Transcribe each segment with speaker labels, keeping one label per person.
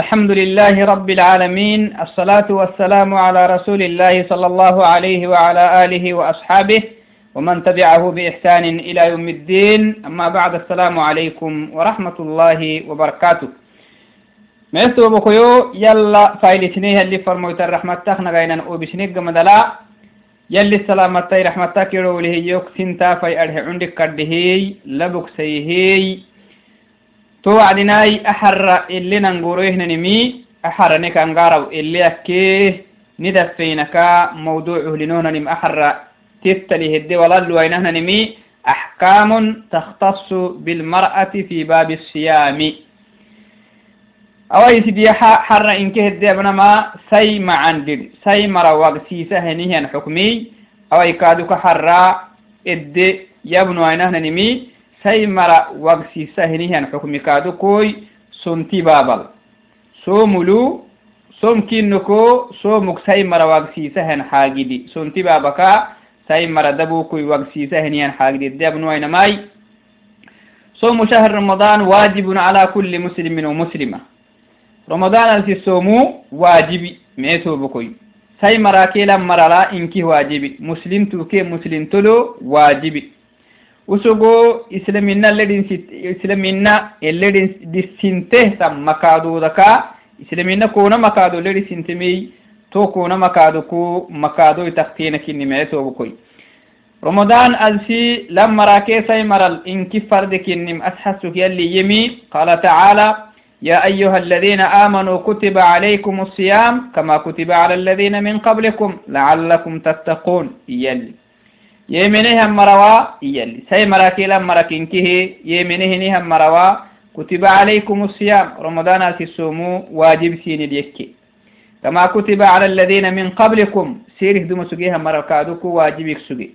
Speaker 1: الحمد لله رب العالمين الصلاة والسلام على رسول الله صلى الله عليه وعلى آله وأصحابه ومن تبعه بإحسان إلى يوم الدين أما بعد السلام عليكم ورحمة الله وبركاته ما يستوى بكيو يلا فايلتنيه اللي فرموت الرحمة تخنا غينا وبشنق مدلا يلي السلامة رحمة كيرو له يوك سنتا في أرح عندك كردهي لبك سيهي تو عدناي أحر اللي ننقروه ننمي أحر نيكا نقارو اللي أكي ندفينكا موضوعه لنونا نم أحر تتلي هدي ولالو نمي أحكام تختص بالمرأة في باب الصيام. أو يسدي حر إن كهد ابن ما سي ما عندي سي مروق سيسه نهيا حكمي. أو يكادوك حر إد يبنو أينه نمي sai mara wagsisa hinihan xukmi kaado koy somti babal somulu somkinoko somuk sai mara wagsisahan xaagidi somti babaka sai mara dabukoy wagsisa hinihan xaagidi dabnuwainamai صوم شهر رمضان واجب على كل مسلم ومسلمة رمضان التي صومو واجب ميتو بكوي ساي مراكي لما مرلا إنكي واجب مسلم توكي مسلم تلو واجب usugo islamina ledin islamina eledin disinte tam makado daka islamina kona makado ledi sintemei to kona makado ku makado itaktina kinni me to bukoy رمضان ألسي لما راكيسي مرل إنك فرد كنم أسحسك يلي يمي قال تعالى يا أيها الذين آمنوا كتب عليكم الصيام كما كتب على الذين من قبلكم لعلكم تتقون يلي يمنه مروا يلي سي مراكيلا مراكينكه يمنه هم مروا. كتب عليكم الصيام. رمضان السومو واجب سين اليكي كما كتب على الذين من قبلكم. سيره دم سجيها مركادوك واجبك سجي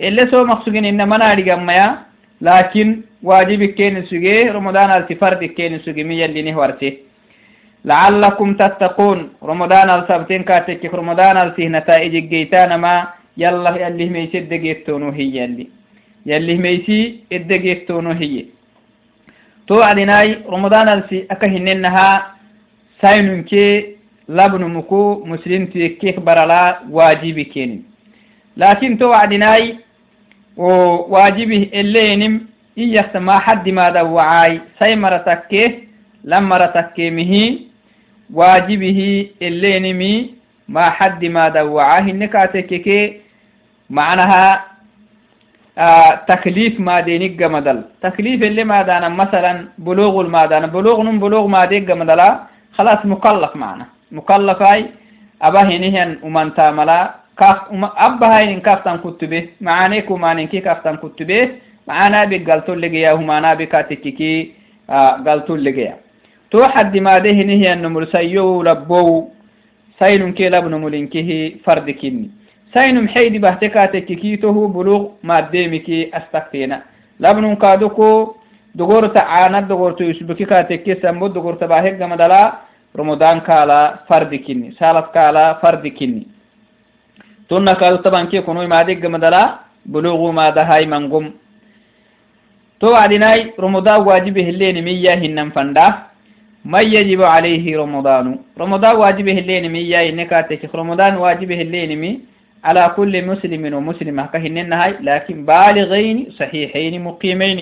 Speaker 1: إلا سو مقصودين إن منا يا لكن واجبك كين سجي رمضان التفرد كين سجي مي يلي نهورته لعلكم تتقون. رمضان السبتين كاتك رمضان السيه نتائج ما يلا يلي ميسي الدقيتونو هي يلي. يلي ميسي الدقيتونو هي. تو عدناي رمضان السي أكهننها سايننكي لابن مكو مسلم تيكيك برلا واجبي كيني. لكن تو عدناي وواجبه اللينم إيخت ما حد ما دوعاي ساي مرتكيه لما رتكيه مهي واجبه اللينمي ما حد ما دوعاه النكاتككي معناها آه تكليف ما دينك مدل تكليف اللي ما دانا مثلا بلوغ ما دانا. بلوغ نم بلوغ ما ديك مدلا خلاص مكلف معنا. مكلف هاي أبا هنيهن ومن تاملا. كاف أبا هاي كافتن كتبه معانيك ومعنين كي كافتن كتبه معانا بك قلتو لقيا ومعنا بكاتككي آه قلتو لقيا تو حد ما ده هنيهن نمرسيو لبو. سين كي لبن ملنكه فرد كني سين حيد بهتكاتك كيته بلوغ ما ديمكي أستكتينا. لبن كادوكو دغور تعانا دغور تو يسبكي كاتك سمو دغور تباهك جمدلا رمضان كالا فرد كني سالت كالا فرد كني تونا كادو طبعا كي كونوا ما ديك جمدلا بلوغ ما دهاي منقم تو عدناي رمضان واجبه اللين مياه هنن فندا. ما يجب عليه رمضان؟ رمضان واجبه اللين مي يا إنك رمضان واجبه اللين مي. على كل مسلم ومسلمة كهنن هاي لكن بالغين صحيحين مقيمين.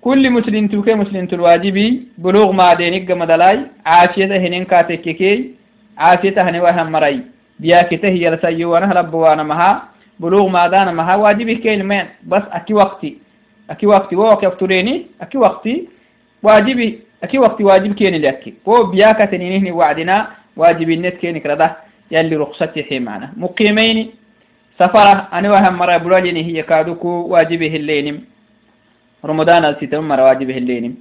Speaker 1: كل مسلم توكي مسلم الواجبي بلوغ ما دينك مدلاي عافيته هنن كاتككي عافيته هنوها مري بياكته هي لسيو وانا ربوانا مها بلوغ ما دانا مها واجبه كين مين؟ بس أكي وقتي. أكي وقتي ووقت يفتريني أكي وقتي واجبي. أكي وقت واجب كيني لأكي هو بياكا تنينهني وعدنا واجب النت كيني كرده يلي رخصتي حي معنا مقيمين سفرة أنا وهم مرة بلوجني هي كادوكو واجبه اللينم رمضان الستم مرة واجبه اللينم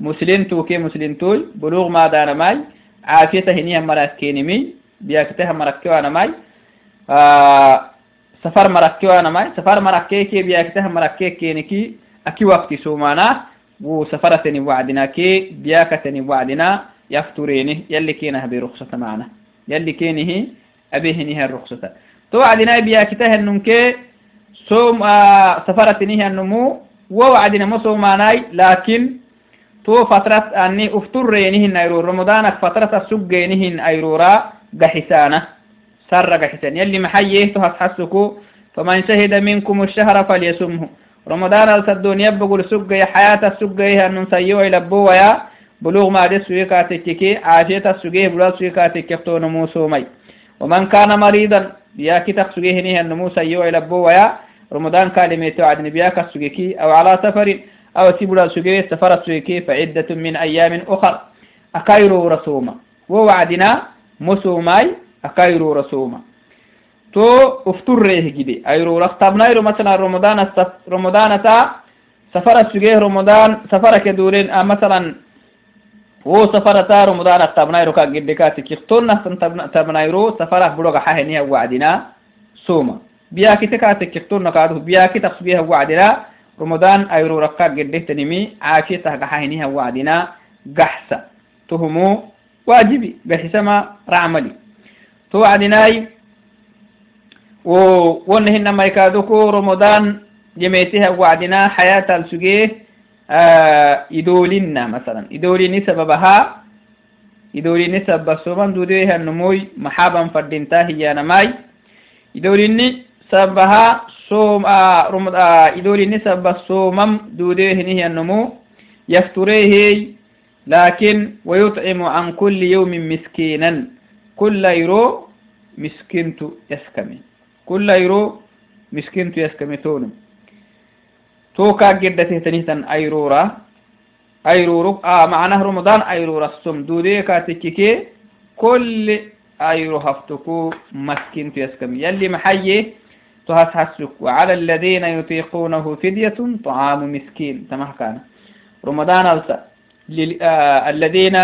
Speaker 1: مسلم توكي مسلم توي بلوغ ما دانا ماي عافيته هني مرة كيني مي بياكته مرة كوانا ماي آه سفر مرة كوانا ماي سفر مرة كيكي بياكته مرة كي أكي وقت سومانا وسفرتني وعدنا كي بياكتني وعدنا يفترينه يلي كينه برخصة معنا. يلي كينه أبيهنه الرخصة. تو وعدنا بياكته النمكي سوم آه سفرتني النمو ووعدنا مصو ماناي. لكن تو فترة أني أفتر رينهن أيرو رمضانك فترة سجينهن أيرورا قحسانة سر قحسان يلي محيه تحسسكو فمن شهد منكم الشهر فليسمه رمضان السدون يبقوا السجي حياة السجي أن نسيو إلى بويا بلوغ ما دي سويكا تككي عافية السجي بلوغ سويكا تكفتون موسومي ومن كان مريضا بياكي تخسجيه نيه النمو سيو إلى بويا رمضان كالميتو عد نبياك السجيكي أو على سفر أو تبلا سجي سفر السجيكي فعدة من أيام أخر أكايرو رسوما ووعدنا مسوماي أكايرو رسوما تو جدي أيرو رختبنايرو مثلا رمضان رمضان تا سفر السجي رمضان سفر كدورين آه مثلا wo safara ta ramadan tabnayro ka gidde ka tikirtonna tabnayro safara buloga haheniya wacdina soma biyakite ka tikirtonna kaadu biyakita sugiha wacdina ramadan ayro rakka giddetanimi caafiyatah gahaheniha wacdina gaxsa tuhumu waajibi gaxisama racmali to wacdinai wo wonna hinamai kaaduku ramadan jemeetiha wacdina hayatal sugee idoolinna masalan idoolini sababahaa idoolini sabbasoman duudehan numoy maxaaban fadhintaa hiyaanamay idoolini sababahaa soom idoolini sabba soomam duudehinihiyan numu yaftureehey لكن ويطعم عن كل يوم مسكينا كل يرو مسكنت يسكمي كل يرو مسكنت يسكمي تونم توكا جدته تنيتن أيرورا. أيرورو. آه معناه رمضان أيرورا السم دودي كاتككي كل أيرو هفتكو مسكين تيسكم يلي محيي تهسهسك وعلى الذين يطيقونه فدية طعام مسكين. تمه كان. رمضان ألسا. لل... آه الذين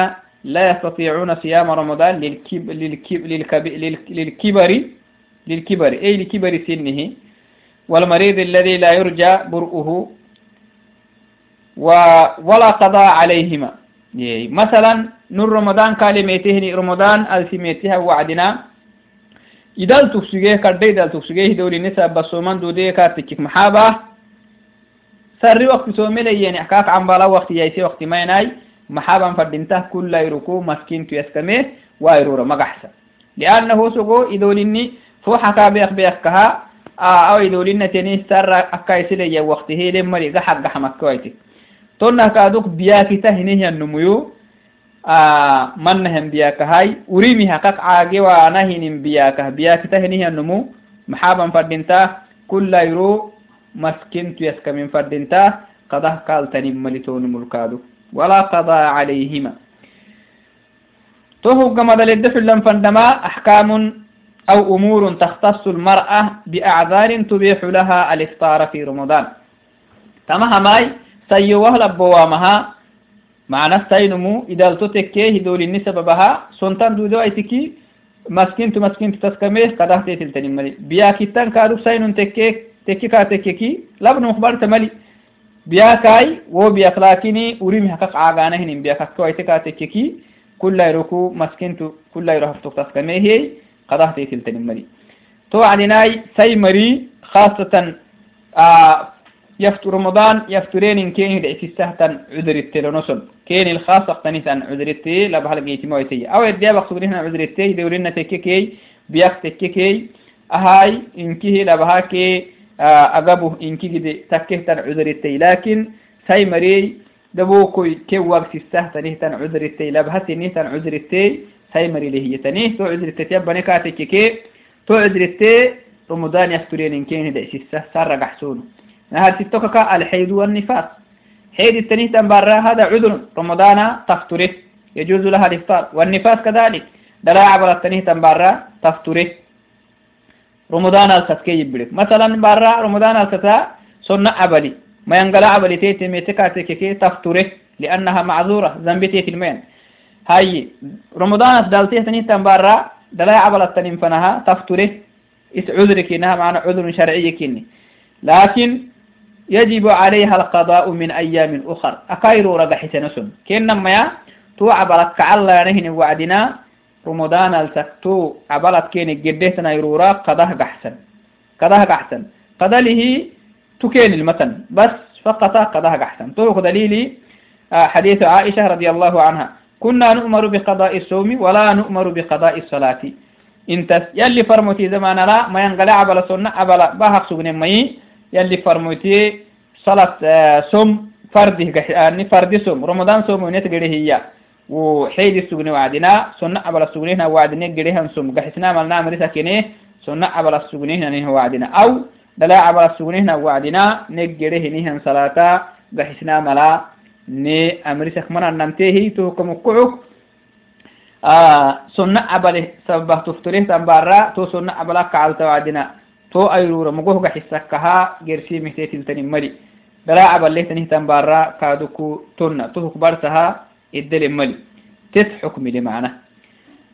Speaker 1: لا يستطيعون صيام رمضان للكب... للكب... للكب... للكبر للكبر. أي لكبر سنه. والمريض الذي لا يرجى برؤه. و ولا قضاء عليهما. مثلا نور رمضان كلمتين رمضان ألسميتها وعدنا. إذا تفسجيه كردي إذا تفسجيه دولي نساء بسومان دودي كاتك محابة سري وقت سومي يعني. أحكاك عن بالا وقت يأيسي وقت ما يناي محابا فردنته كل يركو مسكين تيسكمي وايرورا مقحسا. لأنه سقو إذوليني ruuxaka beekbeekkaha awaidoolinateni sarra akkaisileya waktihilen mari gaxag gaxmakkawaiti tonnahkaaduk biyakita hinihiyanumuyu mannahan biyakahay urimi hakak caagewaana hinin biyakah biyakita hinihiyanumu maxaaban fadhinta kullayru maskintu yaskamin fadhinta qadah kaaltanin malitonumulkaadu walaa qadaa calayhima to xullan fandhama axkaamun أو أمور تختص المرأة بأعذار تبيح لها الإفطار في رمضان. تمها ماي؟ سيوه لبوامها معنى سينمو إذا تتكيه دول النسب بها. سنتان دودو أيتكي مسكين تو مسكين تسكميه قده تيتل ملي بيا كتان كادو سينون تكيك تكي كا تكيكي لابن مخبار تملي. بيا كاي و بيا خلاكيني وريم حقق عاغانه هنين بيا كاكو أيتكا تكيكي كل يروكو مسكين تو كل يروح تسكميه قضاه تيتل ملي تو عدناي سي مري خاصة آه يفتر رمضان يفترين إن كين يدعي السهتن عذر التلونسل كين الخاصة قنيسا عذر التي لا بحال جيتي مويتي أو يدي بقصد هنا عذر التي دورنا تككي بيك تككي أهاي إنكيه لا بهاكي آه أقبه إنكيه دي تكهتن عذر التي لكن سي مري دبوكوي كي وقت السهتن هتن عذر التي لا بهاتي نهتن عذر التي سايمري لهي تنيه تو عذر تتيبني كاتك كي. تو عذر تي. رمضان يفترين إن كين دعسي سر قحسون. نهار ستوكك الحيض والنفاس حيض التنيه تنبرا هذا عذر. رمضان تفتره. يجوز لها الإفطار. والنفاس كذلك. دلا عبر التنيه تنبرا تفتره. رمضان الكتكي يبلك مثلا برا رمضان الكتا سنة عبلي ما ينقل عبلي تيتي ميتكاتك كي تفتره. لأنها معذورة. ذنبتي في المين. هاي رمضان دالتيه تنين تنبارا دلا عبل التنين فنها تفتره إس عذرك إنها معنى عذر شرعي كني لكن يجب عليها القضاء من أيام أخر. أكايرو رقح سنسن كينما يا تو عبلت كعلا نهن وعدنا رمضان التكتو عبلت كين جدتنا يرورا قضاه قحسن. قضاه قحسن. قضى له تكين المتن. بس فقط قضاه قحسن. تو دليلي آه، حديث عائشة رضي الله عنها. كنا نؤمر بقضاء الصوم ولا نؤمر بقضاء الصلاة. انت يلي فرموتي زمان لا ما ينقلع على سنة أبلا باهق سجن مي. يلي فرموتي صلاة آه، صوم فرده يعني فرد صوم. رمضان صوم ونيت هي. وحيد السجن وعدنا سنة أبلا سجنين وعدنا قريها صوم. قحسنا ملنا مريسا كنيه سنة أبلا السجنين نيه وعدنا أو دلا أبلا السجنين وعدنا نقره نيه صلاة قحسنا ملا. ne amrisak manan namtehi tohokamokkocuk ah, sonna abale sabah tuftoleh tambara to sonna abala kacawtawadina to ayrura mogohga xisakaha gersimihtetintani mali dara abalehtanih tambara kaduku tonna tohuk bartaha iddele mali tet xukmile mana.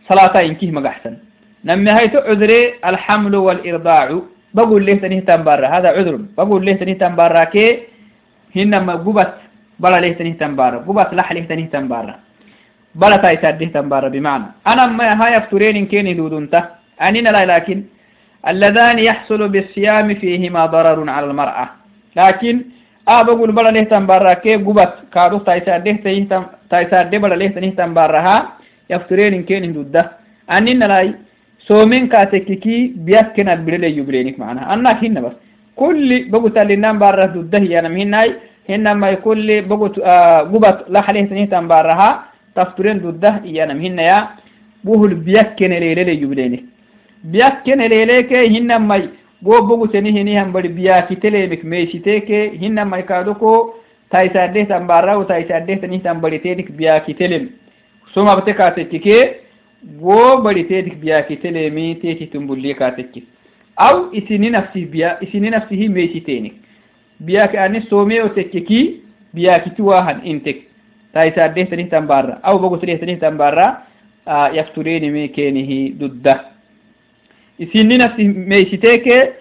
Speaker 1: Salata inkih magaxsan namihayto cudre alxamlu walirdacu bagulehtanih tambara hada cudrun bagulehtanih tambarake hinama gubat بلا ليه تنه تنبار؟ قبط لح ليه تنه تنبار؟ بلا تاي سرده تنبار بمعنى. أنا ما هاي فتورين إن دودون تا. أنين لا لكن اللذان يحصل بالصيام فيهما ضرر على المرأة. لكن آه بقول بلا ليه تنبار كي قبط كارو تاي سرده تنه تاي سرده بلا ليه تنه تنبار ها؟ يفتورين إن دود دا أنين لا سومين كاتككي بيأكنا بريلي يبرينك معنا أنا هنا بس. كل بقول تالي نام بارا دود ده مهناي hinama kulle bogot gubat lahalehtanih tambaraha tafturen duddah iyanam hinaya buhul biyakkene lelele yubdene biyakkene leleke hinamai go boguteni hinihan bari biyakitelemek meisiteke hinamai kadoko taisadeh tambarahu taisadehtanih tambaritedik biyakitelem. Somabte katekkike go bari tedik biyakitelemi teki tumbulli katekki aw isini nafsih biya isini nafsihi meisitenik biyaa ka'anis soomeyo tekkeki biyaa kiti waahan intek taisa addehtani tan baarra. Aw bogo sidehtani tan baarra barra yafturenime kenihi dudda. Isinni nafsi meysiteke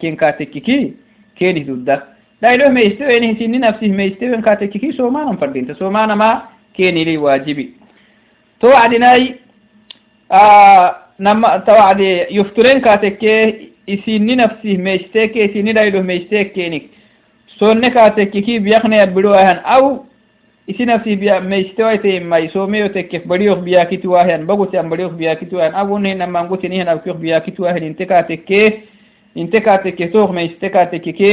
Speaker 1: keen kaa tekki kii kenih dudda. Daayiloo meysite weeni isinni nafsi meysite wenka tekkeki somanan fardinta somanama kenili wajibi to adinai nama tawadi yufturen kaa tekkee isini nafsi meysteke isini dayloh meystekkenik sonne katekkiki biyakne abbido ahan aw isi nafsi biya meistewayte mai someyo tekkef bariyof biyakiti wahan baguti an bariyof biyakiti wahan agunne namangutini hen awkiyof biyakiti wahan inte ka tekke inte ka tekke took meiste ka tekke ke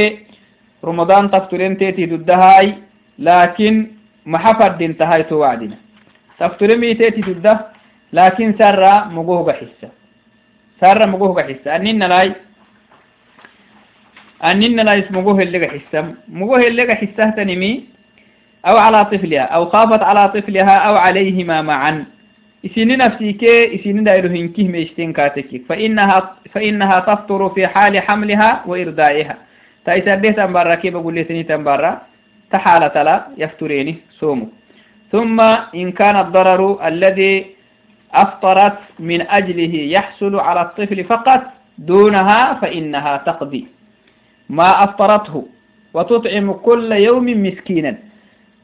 Speaker 1: ramadan tafturen teti duddahay lakin maxa faddin tahay to wacdina tafture mi teti dudda lakin sarra mogohga xissa sarra xissa aninalay aninalay mogo hellega xissa mogo hellega xissahtanimi أو على طفلها. أو خافت على طفلها أو عليهما معا. إسيني نفسيك إسيني دايرو هنكيه ميشتين كاتك فإنها, فإنها تفطر في حال حملها وإرضائها تايسر تنبارا كيف أقول لي تنبارا تحالة لا يفتريني سومو ثم إن كان الضرر الذي أفطرت من أجله يحصل على الطفل فقط دونها فإنها تقضي. ما أفطرته. وتطعم كل يوم مسكينا.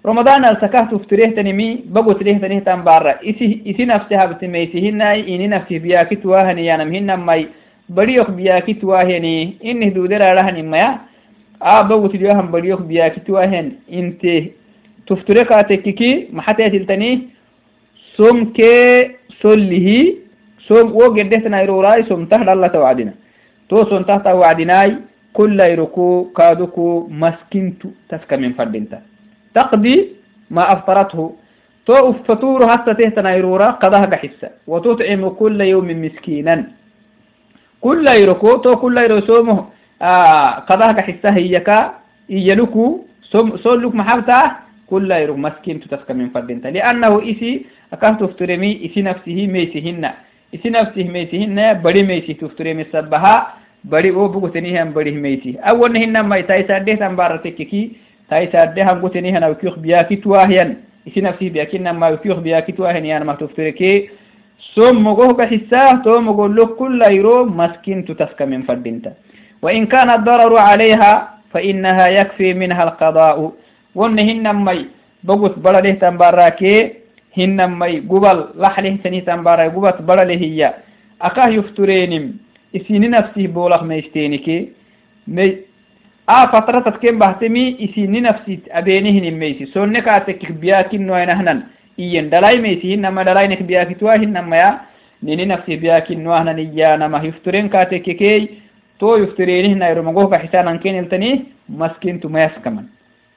Speaker 1: رمضان السكاه تفتريه تنمي بقوت ليه تنيه تنبارا إسي, إسي نفسها بتميسهن إني نفسي بياكت واهني يانمهن ماي بريوخ بياكت واهني إنه دودر رهن مايا آه بقوت ليوهم بريوخ بياكت واهن إنت تفتريه كاتككي محتى تلتني. سوم كي سله سوم وقده تنايروراي سوم تهد الله توعدنا. تو سوم تهد توعدناي كل يركو كادوكو مسكنتو تسكى من فردنتا تقضي ما أفطرته. تو فطور حتى تهتنا يرورا قضاها قحسة وتطعم كل يوم مسكينا. كل يركو تو كل يرسومه آه قضاها قحسة هيكا. إيلكو سولك محبتا كل يرو مسكين تتسكى من فردنتا لأنه إسي أكاه تفترمي إسي نفسه ميسهن. إسي نفسه ميسهن بري ميسي تفترمي سبها. بري أو بغتنيها بري ميسي أول نهن ما يتايسا ديتا مبارتككي تايساد ده هنقول هنا وكيخ بياكي تواهيا إسي نفسي بياكينا ما وكيخ بياكي تواهيا يعني ما تفتركي ثم مغوه بحساه ثم مقول له كل يرو مسكين تتسك من فردينتا وإن كان الضرر عليها فإنها يكفي منها القضاء ونهن مي بقوت بلده تنباراكي هن مي قبل لحله سني تنبارا قبت بلده هي أكاه يفترينم إسيني نفسي بولغ ميستينكي مي a fatratat ken bahtemi isini nafsit abenihin meysi sonne kaatekik biyakinnoainahnan iyen dalai meysi hinama dalainek biyakitwa hinamaya nini nafsi biyakinnoahnan iyanama hifturen kaatekekey to yufturenihnairomagofka xisanan keneltani maskintu mayaskaman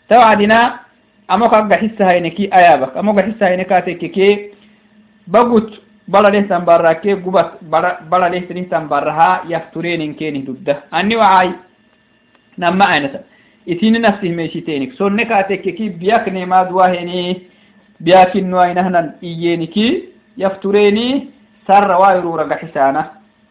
Speaker 1: tawacdina amoka gaxisahayneki ayabak amo gaxisahayne kaatekeke bagut balalehtan barake gubat balalehtanihtan baraha yafturenin kenih dudda ani wacay nama aynata itini nafsih meeshitenik sonne kaatekeki biyaknemaad waheni biyakinnoainahnan iyeniki yaftureni sarra wairura gaxisana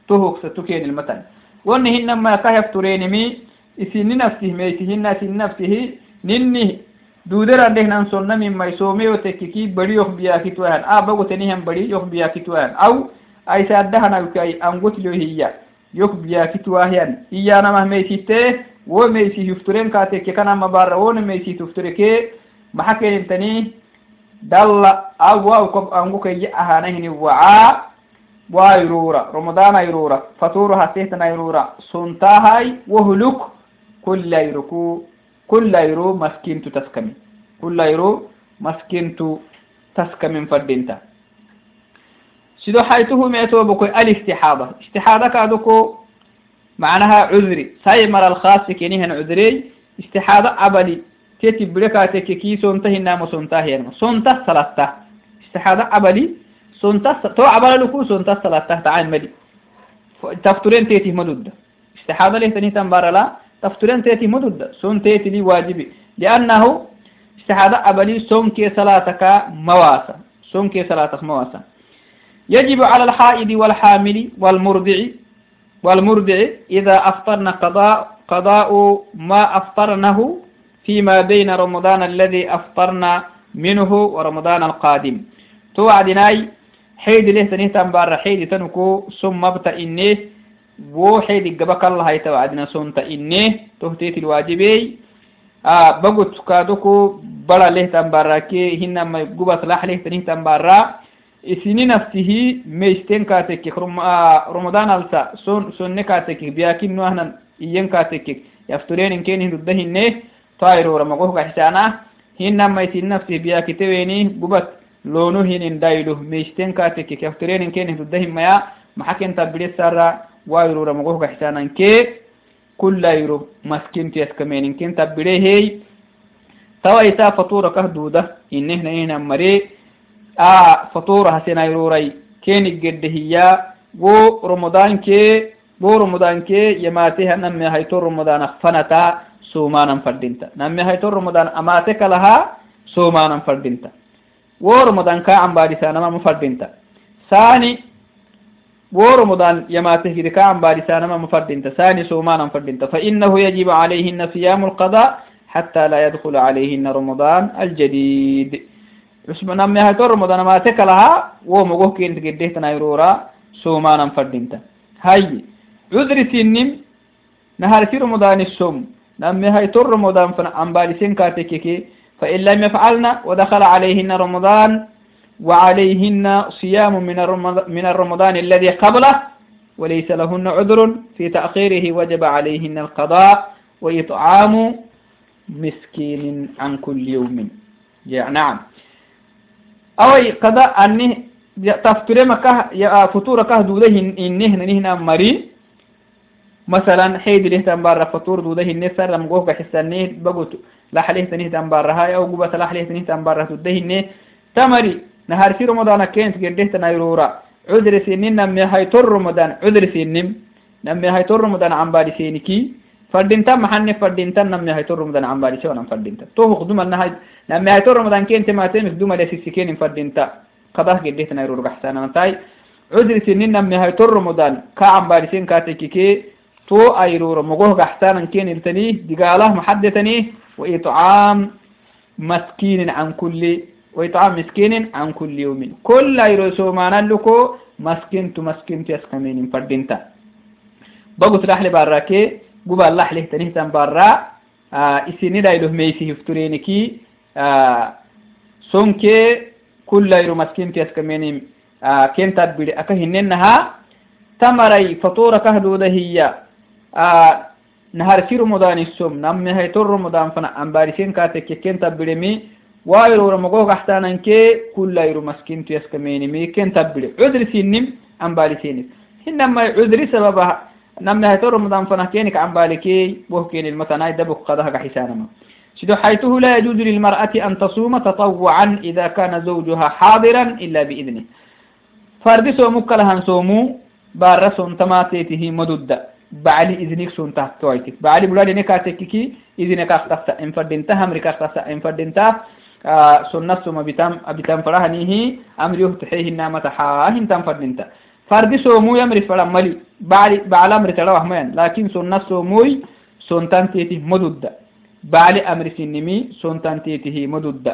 Speaker 1: tohoksa tukenilmatan woni hinama ka yafturenimi isini nafsih meysihina isini nafsihi ninni duuderandehnan sonna mimai someyo tekkiki bari yok biyakitwahan a bagotenihan bari yok biyakitwahan aw aisaadahanawkai angotlo hiya yok biyakitwahian iyanamah meysite wo meysi hifturen katekke kanama barra wona meysi tuftureke maxa kenintani dalla awa kob angukayya ahanahini waca wayrura ramadana yrura faturo hasehtan yrura suntahay wohluk kullayruku kullayru maskintu taskami kullayru maskintu taskamin fadinta sido haytuhu metobokoy alistixaada istixaada kaadoko معناها عذري. ساي مر الخاص كنيهن عذري. استحاضة عبلي تيتي بركاتك كي سونته النام سونته يعني سونته ثلاثة استحاضة عبلي سونته تو عبل لكو سونته ثلاثة تعال مدي. تفترين تيتي مدود. استحاضة له تني تنبار تفترين تيتي مدود سون تيتي لي واجبي. لأنه استحاضة عبلي سون كي صلاتك مواسا. سون كي صلاتك مواسا. يجب على الحائض والحامل والمرضع والمرضع إذا أفطرن قضاء قضاء ما أفطرنه فيما بين رمضان الذي أفطرنا منه ورمضان القادم. توعدناي حيد له تنيه تنبار حيد تنكو ثم بوحي دي قبك الله هاي توعدنا سونتا إني تهتيت الواجبي. آه بقوت كادوكو برا ليه تنبارا كي هنا ما يقوبا صلاح ليه تنه تنبارا إسيني نفسه ميشتين كاتك رم... آه رمضان ألسا. سون سون كاتك بياكين نوهنا إيين كاتك. يفترين إن كين هندودهن نه. طائر ورمقوه كحسانا. هنا ما يسيني نفسه بياكي تويني قوبت لونو هنين دايلو. ميشتين كاتك يفترين إن كين هندودهن ميا. محاكين تبريد سارا xisananke kullairo maskintu yaskameninken tabbide hey tawa isa fatura kah duda inehna ihnan mare a fatura hasenairorai kenig gedde hiya wo ramadan ke wo ramadan ke yamateha namme hayto ramadan fanata somanan fadinta namme hayto ramadan amate kalaha somanan fadinta wo ramadan ka ambadisanama fadinta sani yamaته كده كان بعد سنة ما مفردنت ثاني سومانا فردنت فإنه يجب عليهن صيام القضاء حتى لا يدخل عليهن رمضان الجديد. عثمان ما هتور رمضان ما تكلها ومغوه كنت قديه تنايرورا سومانا فردنت هاي عذر سنم نهار في رمضان السوم. نما هيتور رمضان فن عن بعد سن كاتككي فإن لم يفعلن ودخل عليهن رمضان وعليهن صيام من الرمضان الذي قبله وليس لهن عذر في تأخيره وجب عليهن القضاء وإطعام مسكين عن كل يوم. نعم. أو قضاء أنه تفتر مكه فطور كه دوده إنه نهنا مري. مثلا حيد له تنبار فطور دوده النسر لم جوه كحسنه بقول لا حليه تنيه تنبار هاي أو جوبة لا حليه تنيه تنبار دوده تمري. نهار في رمضان كينت قديت نيرورا عذر سنين نمي هاي تور رمضان. عذر سنين نمي هاي تور رمضان عم باري سينكي. فردينتا محني فردينتا نمي هاي تور رمضان عم باري سونا فردينتا تو خدوم أن هاي نمي هاي تور رمضان كينت ما تيمك دوما لسي سكين فردينتا قضاه قديت نيرورا بحسانا نتاي عذر سنين نمي هاي تور رمضان. كا عم باري سين كاتيكي كي تو أيرورا. مغوه بحسانا كين التني دقاله محدثني. وإطعام مسكين عن كل وإطعام مسكين عن كل يوم. كل يرسو ما نلكو مسكين تو مسكين تو يسكمين فردينتا. بقول راح لي باراكي قبا الله له تنيه تن بارا آه إسيني دا يلوه ميسي يفترينكي آه سونكي كل يرو مسكين تو يسكمين آه كين تدبيري. أكا هننها تمري فطورة كهدودة هي آه نهار في رمضان السوم نم هي تر رمضان فنا أمبارسين كاتك كين تبرمي وايرو رمضان احتانا كي كل يرو مسكين تيسكميني مي كين تبري عذر سينم أمبارسين إنما عذر سببها. نم هي تر رمضان فنا كينك أمباركي بوكين المتناي دبك قدها حسانما سيدو حيثه لا يجوز للمرأة أن تصوم تطوعا إذا كان زوجها حاضرا إلا بإذنه. فرد سومك لهن سومو بار سنتماتيته مدد بعلي إذنك سنتا تويتك بعلي بلاد نكاتككي إذنك أختفت إن فردنتا همرك أختفت إن فردنتا آه سنة سوم بتام بتام فرهنيه أمر يهتحيه النامة حاه تام فردنتا فرد سومو يمر فرم ملي بعلي بعلى أمر تروح مين لكن سنة سوموي سنتان تيته مدد بعلي أمر سنمي سنتان تيته مدد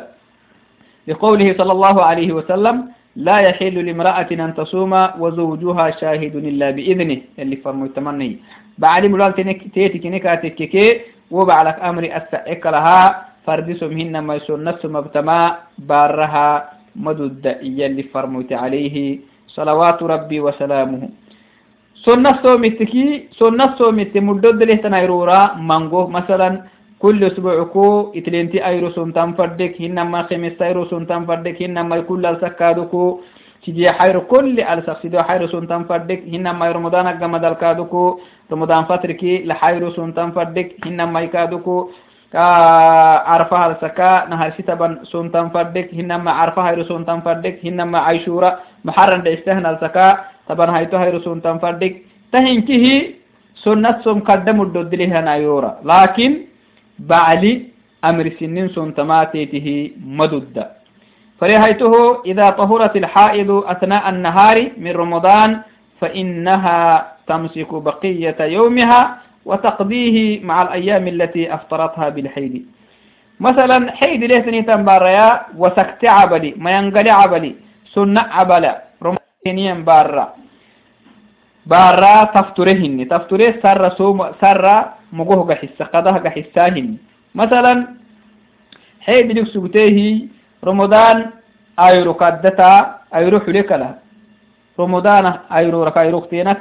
Speaker 1: لقوله صلى الله عليه وسلم لا يحل لامرأة أن تصوم وزوجها شاهد إلا بإذنه. اللي فرمو التمني. بعد ملال تيتي كنكاتك كي وبعلك أمر أستأك لها فردسهم هن ما نفس مبتما بارها مدد اللي فرموت عليه صلوات ربي وسلامه. سنة سومتكي سنة سومت مدد له تنايرورا مانغو. مثلا كل أسبوع كو إتلينتي أيرو سنتان فردك هنما خمس أيرو سنتان فردك هنما كل السكادوكو تجي حير كل السقسيدو حير سنتان فردك هنما رمضان أقام دالكادوكو رمضان فتركي لحير سنتان فردك هنما يكادوكو. عرفة السكا نهار ستبن سنتان فردك هنما عرفة هير سنتان فردك هنما عيشورة محرن دستهن السكا طبعا هيتو هير سنتان فردك تهنكه سنة سم قدم الدود لها يورا لكن بعلي أمر سنين سنتماتيته مدد فرهيته إذا طهرت الحائض أثناء النهار من رمضان فإنها تمسك بقية يومها وتقضيه مع الأيام التي أفطرتها بالحيد. مثلا حيد ليتني تنباريا وسكت عبلي ما ينقل عبلي سنة عبلا رمضانيا بارا. بارا تفترهن تفتره سر سوم سر مجوه قحسة قضاه قحساهن مثلا حيد لك سبتيه رمضان أيرو كدتا أيرو حلك له رمضان أيرو رك أيرو كتينك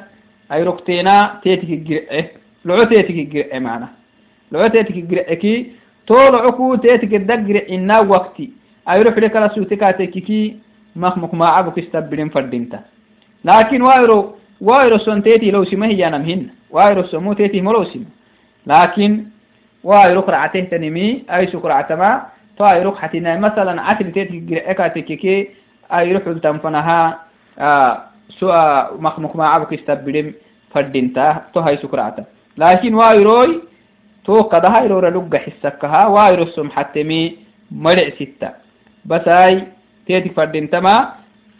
Speaker 1: أيرو كتينا تيتك لعو تيتك الجرعة معنا لعو تيتك الجرعة كي طول عكو تيتك الدقر إنا وقتي. أيرو حلك له سوتكاتك مخمك ما عبك استبلين فردينتا. لكن وايرو وايرو سنتيتي لو سمه ينمهن وايرو سمو ملو سمه لكن وايرو قرعته تنمي أي سكرعة ما فايرو حتنا مثلا عتل تيتي جرأكاتككي أي روح تنفنها آه سوى مخمخ ما عبك استبلين فردينتا. تو هاي سكرعة لكن وايروي تو قد هاي رو لقى حسكها وايرو سم حتمي مرع ستة. بس هاي تيتي فردينتا ما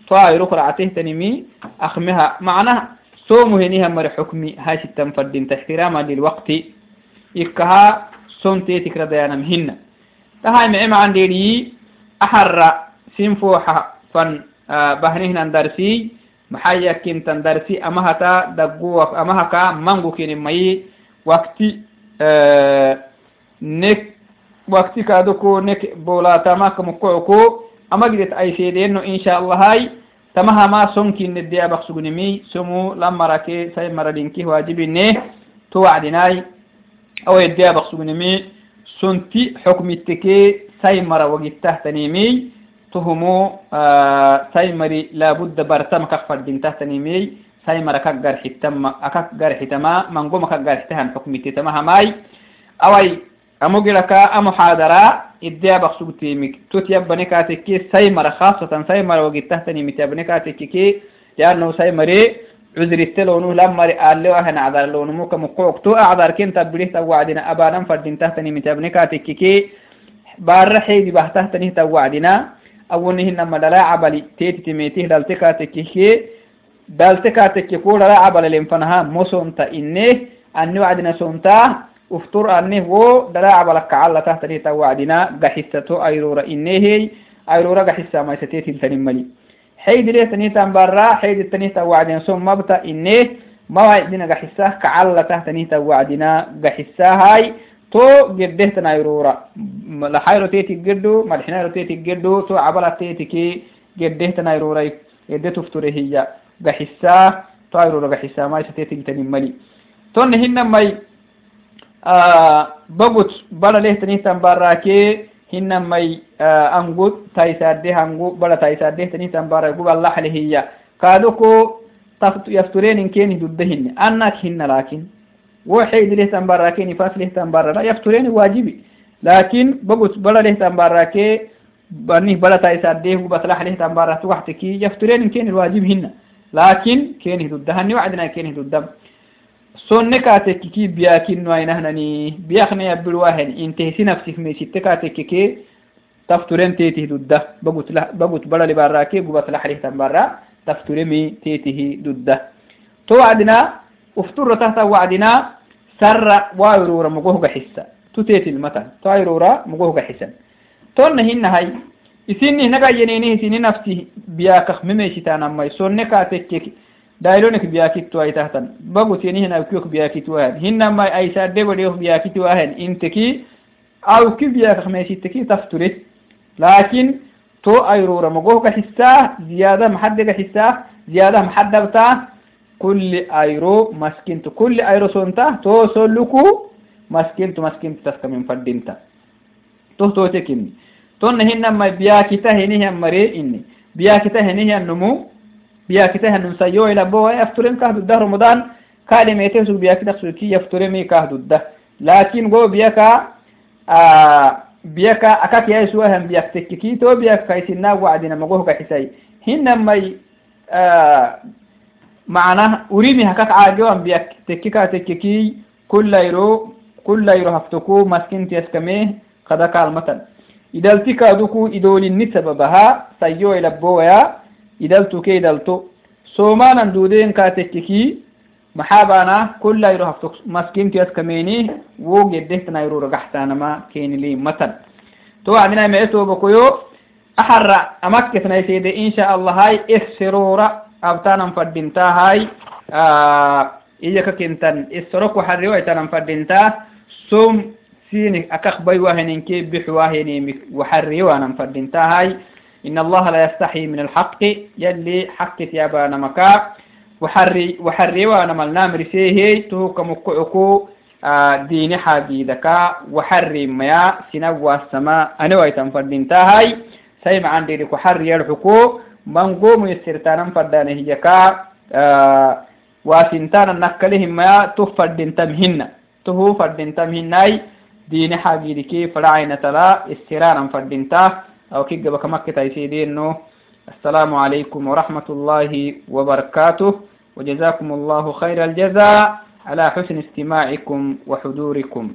Speaker 1: فايرو قرعته تنمي أخمها. معناها صوم هنيها مر حكمي. هاي ستة فردينتا احتراما للوقت. إكها صوم تيتي كرديانا مهنّ. تهاي معي عن ديري أحر سنفوحة فن آه بهنهن درسي maxay yakintan darsi ama hata dagguwak ama haka mangukini mayi wakti eh, nek wakti kaduku nek bolaatamakamukkuku amagidet ay seedeenno insha allahay tamahama sonkine deabak sugnimi somu lamarake say maradinki waajibine to wacdinay awaye deabak sonti xukmitteke sai mara wagittahtanimi تهمو آه سيمري لابد برتم كفر دين تهتنيمي سيمر كقر حتما أكقر حتما من قوم كقر حتهم حكم التتما هماي. أوي أمجلك أمحاضرة إديا بخصوب تيمك توت يبني كاتكي سيمر خاصة سيمر وقته تنيمي تبني كاتكي لأنه سيمري عذر التلونو لما قال له أهنا عذر لونه موك مقوق. تو أعذر كنت بليه توعدنا أبانا فردين تهتني من تبنكاتك كي بار حيد بهتهتني توعدنا أولنه إنما لا عبلي. تيتي تميته دلتكاتك كي دلتكاتك كي لا عبل لنفنها مسونتا إنه أن وعدنا سونتا. افطر أنه و دلا عبلك كعلا تهتني توعدنا قحسة أيرورا إنه أيرورا قحسة ما يستيتي تنملي حيد ليه تنيتا برا. حيد التنيتا وعدنا ثم مبتا إنيه ما وعدنا قحساه تو قده تنايرورا لحيرو تيتي قدو ملحنايرو تيتي قدو تو عبلا تيتي كي قده تنايرورا يده تفتره هي قحساه تو ايرورا قحساه ما يستيتي تنمالي تون هنا ماي bagut bala lehtanitan barake hinamai angu taisade hangu bala taisadehtanihtan bara gubalahle hiya kaadoko yafturenin keni dudda hinne anak hinna lakin wo xeidi lehtan barake nifas lehtan barara yaftureni wajibi lakin bagut bala lehtan barake banih bala taisadeh gubatlah lehtan baratu waxtiki yafturenin keni wajib hinna lakin keni dudda hani wacdina keni dudda sonne kaatekkiki biyakinno aynahnani biyakne yabilwahen intehsi nafsif mesite kaatekkike tafturen tetih dudda bagut barali barake gubat laxrihtan bara tafturemi tetihi dudda to wacdina ufturo tahta wacdina sarra wayrura mugohga xisa tutetilmatan to ayrura mugohga xisan tonna hinnahay isini nagayenini isini nafsi biyakak memeshitanamai sonne kaatekkek dailonik biyakittuai tahtan bagut yenihina awkiyok biyakituahan hinamai aisadde badiyok biyakituahan inteki awki biyakak mesiteki tafture lakin to ayrura magohka xisa ziyada maxadega xisa ziyada maxadabta kulli ayro maskintu kulli ayro sonta to soluku maskintu maskintu taskamin fadinta to totekini tonna hinamai biyakita henihan mare inni biyakita henihan numu biyakita hanun sayo ila bo yafturen kah dudda ramadan kale mete su biyakita suki yafture mi kah dudda lakin go biyaka biyaka akak ya suwa han biyak tekkiki to biyak kaisinna wa'dina mago ka hisai hinamai macna urimi hakak caagewan biyak tekkika tekkiki kullayro kullayro haftoku maskinti yaskame kada kalmatan idalti kaaduku idolinni sababaha sayo ilabowaya idaltuke idalto somanan duden katekkiki maxaabana kullayro hafto maskinti yaskameni wo geddehtanayro ragaxtanama kenili matan to wacdina mee tobakoyo axara amakketnaysede insha allahai esserora abtanan fadintahay iyaka kentan essoroko xarriwaitanan fadinta som sini akak baywaheninke bixwahenimi waxarriwanan fadintahay إن الله لا يستحي من الحق. يلي حق يابانا مكا وحري وحري وأنا ملنام رسيه تهوك مكعكو ديني حديدك وحري ميا سنوى السماء. أنا ويتم فردينتاهاي سيما عندي لك حري يرحكو. واسنتانا نكلهم ميا تفردين تمهن تهو فردين تمهناي ديني حديدك فرعين تلا استرانا فردينتاه أو كي جبك مكة تيسيدينو السلام عليكم ورحمة الله وبركاته وجزاكم الله خير الجزاء على حسن استماعكم وحضوركم